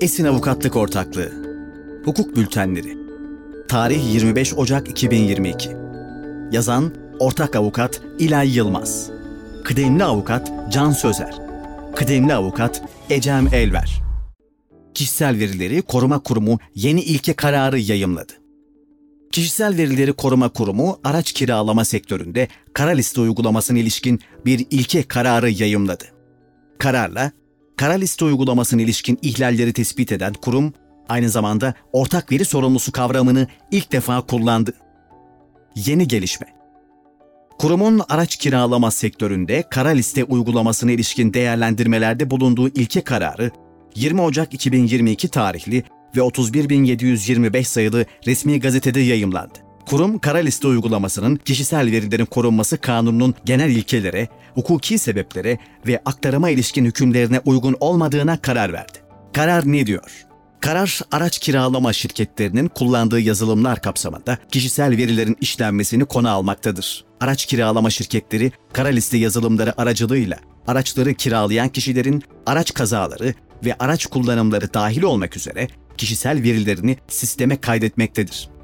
Esin Avukatlık Ortaklığı. Hukuk Bültenleri. Tarih 25 Ocak 2022 Yazan Ortak Avukat İlay Yılmaz. Kıdemli Avukat Can Sözer. Kıdemli Avukat Ecem Elver. Kişisel Verileri Koruma Kurumu yeni ilke kararı yayımladı. Kişisel Verileri Koruma Kurumu araç kiralama sektöründe kara liste uygulamasına ilişkin bir ilke kararı yayımladı. Kararla kara liste uygulamasına ilişkin ihlalleri tespit eden kurum aynı zamanda ortak veri sorumlusu kavramını ilk defa kullandı. Yeni gelişme. Kurumun araç kiralama sektöründe kara liste uygulamasına ilişkin değerlendirmelerde bulunduğu ilke kararı 20 Ocak 2022 tarihli ve 31.725 sayılı resmi gazetede yayımlandı. Kurum kara liste uygulamasının kişisel verilerin korunması kanununun genel ilkelere, hukuki sebeplere ve aktarıma ilişkin hükümlerine uygun olmadığına karar verdi. Karar ne diyor? Karar, araç kiralama şirketlerinin kullandığı yazılımlar kapsamında kişisel verilerin işlenmesini konu almaktadır. Araç kiralama şirketleri, kara liste yazılımları aracılığıyla araçları kiralayan kişilerin araç kazaları ve araç kullanımları dahil olmak üzere kişisel verilerini sisteme kaydetmektedir.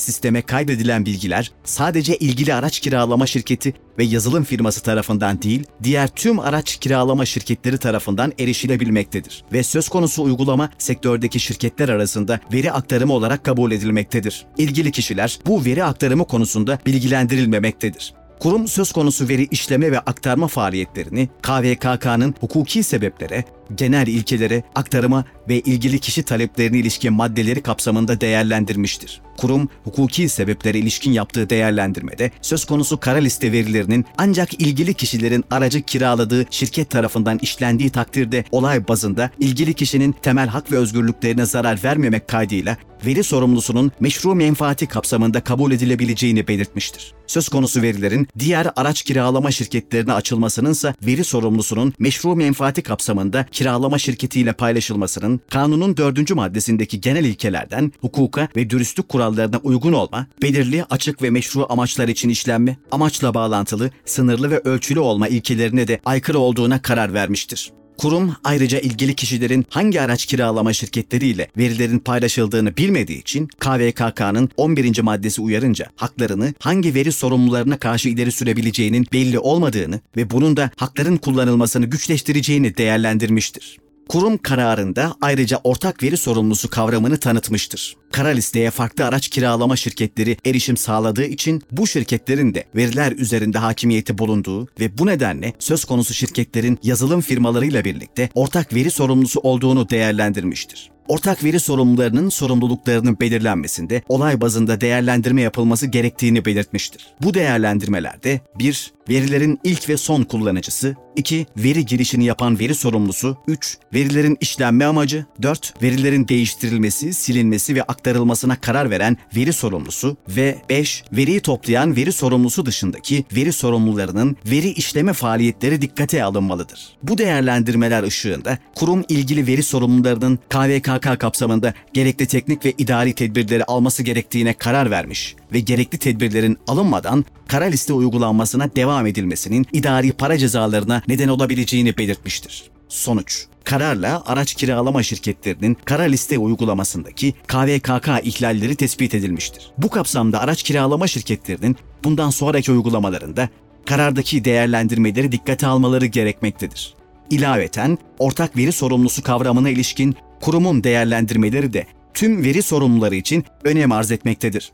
Sisteme kaydedilen bilgiler sadece ilgili araç kiralama şirketi ve yazılım firması tarafından değil, diğer tüm araç kiralama şirketleri tarafından erişilebilmektedir ve söz konusu uygulama sektördeki şirketler arasında veri aktarımı olarak kabul edilmektedir. İlgili kişiler bu veri aktarımı konusunda bilgilendirilmemektedir. Kurum söz konusu veri işleme ve aktarma faaliyetlerini KVKK'nın hukuki sebeplere, genel ilkelere, aktarıma ve ilgili kişi taleplerine ilişkin maddeleri kapsamında değerlendirmiştir. Kurum, hukuki sebeplere ilişkin yaptığı değerlendirmede söz konusu kara liste verilerinin ancak ilgili kişilerin aracı kiraladığı şirket tarafından işlendiği takdirde olay bazında ilgili kişinin temel hak ve özgürlüklerine zarar vermemek kaydıyla veri sorumlusunun meşru menfaati kapsamında kabul edilebileceğini belirtmiştir. Söz konusu verilerin diğer araç kiralama şirketlerine açılmasınınsa veri sorumlusunun meşru menfaati kapsamında kiralama şirketiyle paylaşılmasının kanunun dördüncü maddesindeki genel ilkelerden hukuka ve dürüstlük kurallarına uygun olma, belirli, açık ve meşru amaçlar için işlenme, amaçla bağlantılı, sınırlı ve ölçülü olma ilkelerine de aykırı olduğuna karar vermiştir. Kurum ayrıca ilgili kişilerin hangi araç kiralama şirketleriyle verilerin paylaşıldığını bilmediği için KVKK'nın 11. maddesi uyarınca haklarını hangi veri sorumlularına karşı ileri sürebileceğinin belli olmadığını ve bunun da hakların kullanılmasını güçleştireceğini değerlendirmiştir. Kurum kararında ayrıca ortak veri sorumlusu kavramını tanıtmıştır. Kara listeye farklı araç kiralama şirketleri erişim sağladığı için bu şirketlerin de veriler üzerinde hakimiyeti bulunduğu ve bu nedenle söz konusu şirketlerin yazılım firmalarıyla birlikte ortak veri sorumlusu olduğunu değerlendirmiştir ortak veri sorumlularının sorumluluklarının belirlenmesinde olay bazında değerlendirme yapılması gerektiğini belirtmiştir. Bu değerlendirmelerde 1. Verilerin ilk ve son kullanıcısı 2. Veri girişini yapan veri sorumlusu 3. Verilerin işlenme amacı 4. Verilerin değiştirilmesi, silinmesi ve aktarılmasına karar veren veri sorumlusu ve 5. Veriyi toplayan veri sorumlusu dışındaki veri sorumlularının veri işleme faaliyetleri dikkate alınmalıdır. Bu değerlendirmeler ışığında kurum ilgili veri sorumlularının KVKK kapsamında gerekli teknik ve idari tedbirleri alması gerektiğine karar vermiş ve gerekli tedbirlerin alınmadan kara liste uygulanmasına devam edilmesinin idari para cezalarına neden olabileceğini belirtmiştir. Sonuç Kararla araç kiralama şirketlerinin kara liste uygulamasındaki KVKK ihlalleri tespit edilmiştir. Bu kapsamda araç kiralama şirketlerinin bundan sonraki uygulamalarında karardaki değerlendirmeleri dikkate almaları gerekmektedir. İlaveten ortak veri sorumlusu kavramına ilişkin kurumun değerlendirmeleri de tüm veri sorumluları için önem arz etmektedir.